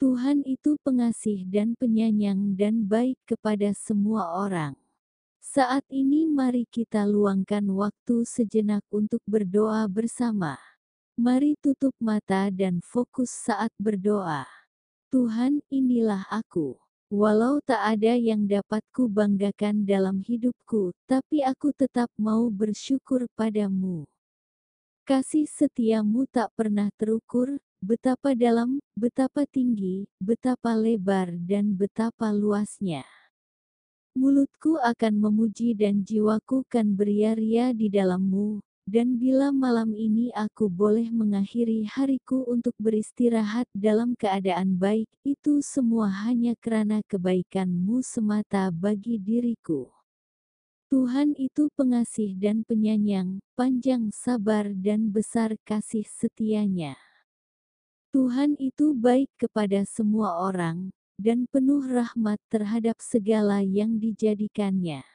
Tuhan itu pengasih dan penyayang dan baik kepada semua orang. Saat ini mari kita luangkan waktu sejenak untuk berdoa bersama. Mari tutup mata dan fokus saat berdoa. Tuhan, inilah aku. Walau tak ada yang dapat ku banggakan dalam hidupku, tapi aku tetap mau bersyukur padamu. Kasih setiamu tak pernah terukur, betapa dalam, betapa tinggi, betapa lebar dan betapa luasnya. Mulutku akan memuji dan jiwaku kan beria-ria di dalammu, dan bila malam ini aku boleh mengakhiri hariku untuk beristirahat dalam keadaan baik, itu semua hanya karena kebaikan-Mu semata bagi diriku. Tuhan itu pengasih dan penyayang, panjang sabar dan besar kasih setianya. Tuhan itu baik kepada semua orang, dan penuh rahmat terhadap segala yang dijadikannya.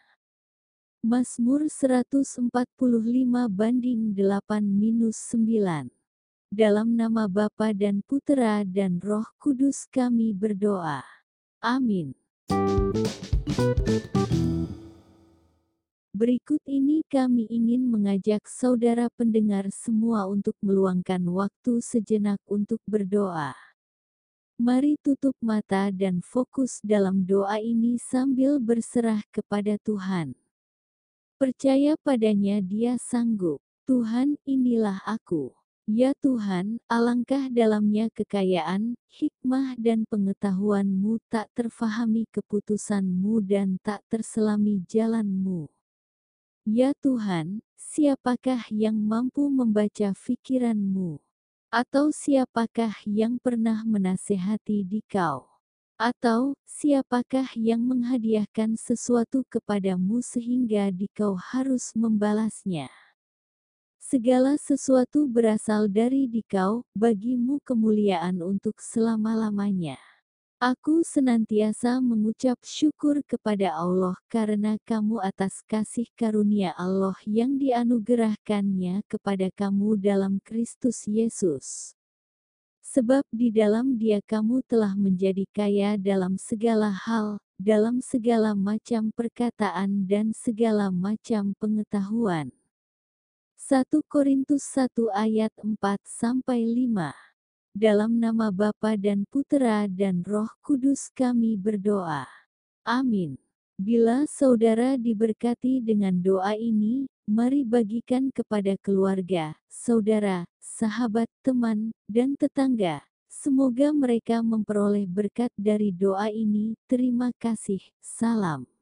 Mazmur 145 banding 8 minus 9. Dalam nama Bapa dan Putera dan Roh Kudus kami berdoa. Amin. Berikut ini kami ingin mengajak saudara pendengar semua untuk meluangkan waktu sejenak untuk berdoa. Mari tutup mata dan fokus dalam doa ini sambil berserah kepada Tuhan. Percaya padanya dia sanggup. Tuhan, inilah aku. Ya Tuhan, alangkah dalamnya kekayaan, hikmah dan pengetahuanmu tak terfahami keputusanmu dan tak terselami jalanmu. Ya Tuhan, siapakah yang mampu membaca fikiranmu? Atau siapakah yang pernah menasehati di kau? Atau, siapakah yang menghadiahkan sesuatu kepadamu sehingga dikau harus membalasnya? Segala sesuatu berasal dari dikau, bagimu kemuliaan untuk selama-lamanya. Aku senantiasa mengucap syukur kepada Allah karena kamu atas kasih karunia Allah yang dianugerahkannya kepada kamu dalam Kristus Yesus. Sebab di dalam dia kamu telah menjadi kaya dalam segala hal, dalam segala macam perkataan dan segala macam pengetahuan. 1 Korintus 1 ayat 4-5 Dalam nama Bapa dan Putera dan Roh Kudus kami berdoa. Amin. Bila saudara diberkati dengan doa ini, mari bagikan kepada keluarga, saudara, sahabat, teman, dan tetangga. Semoga mereka memperoleh berkat dari doa ini. Terima kasih. Salam.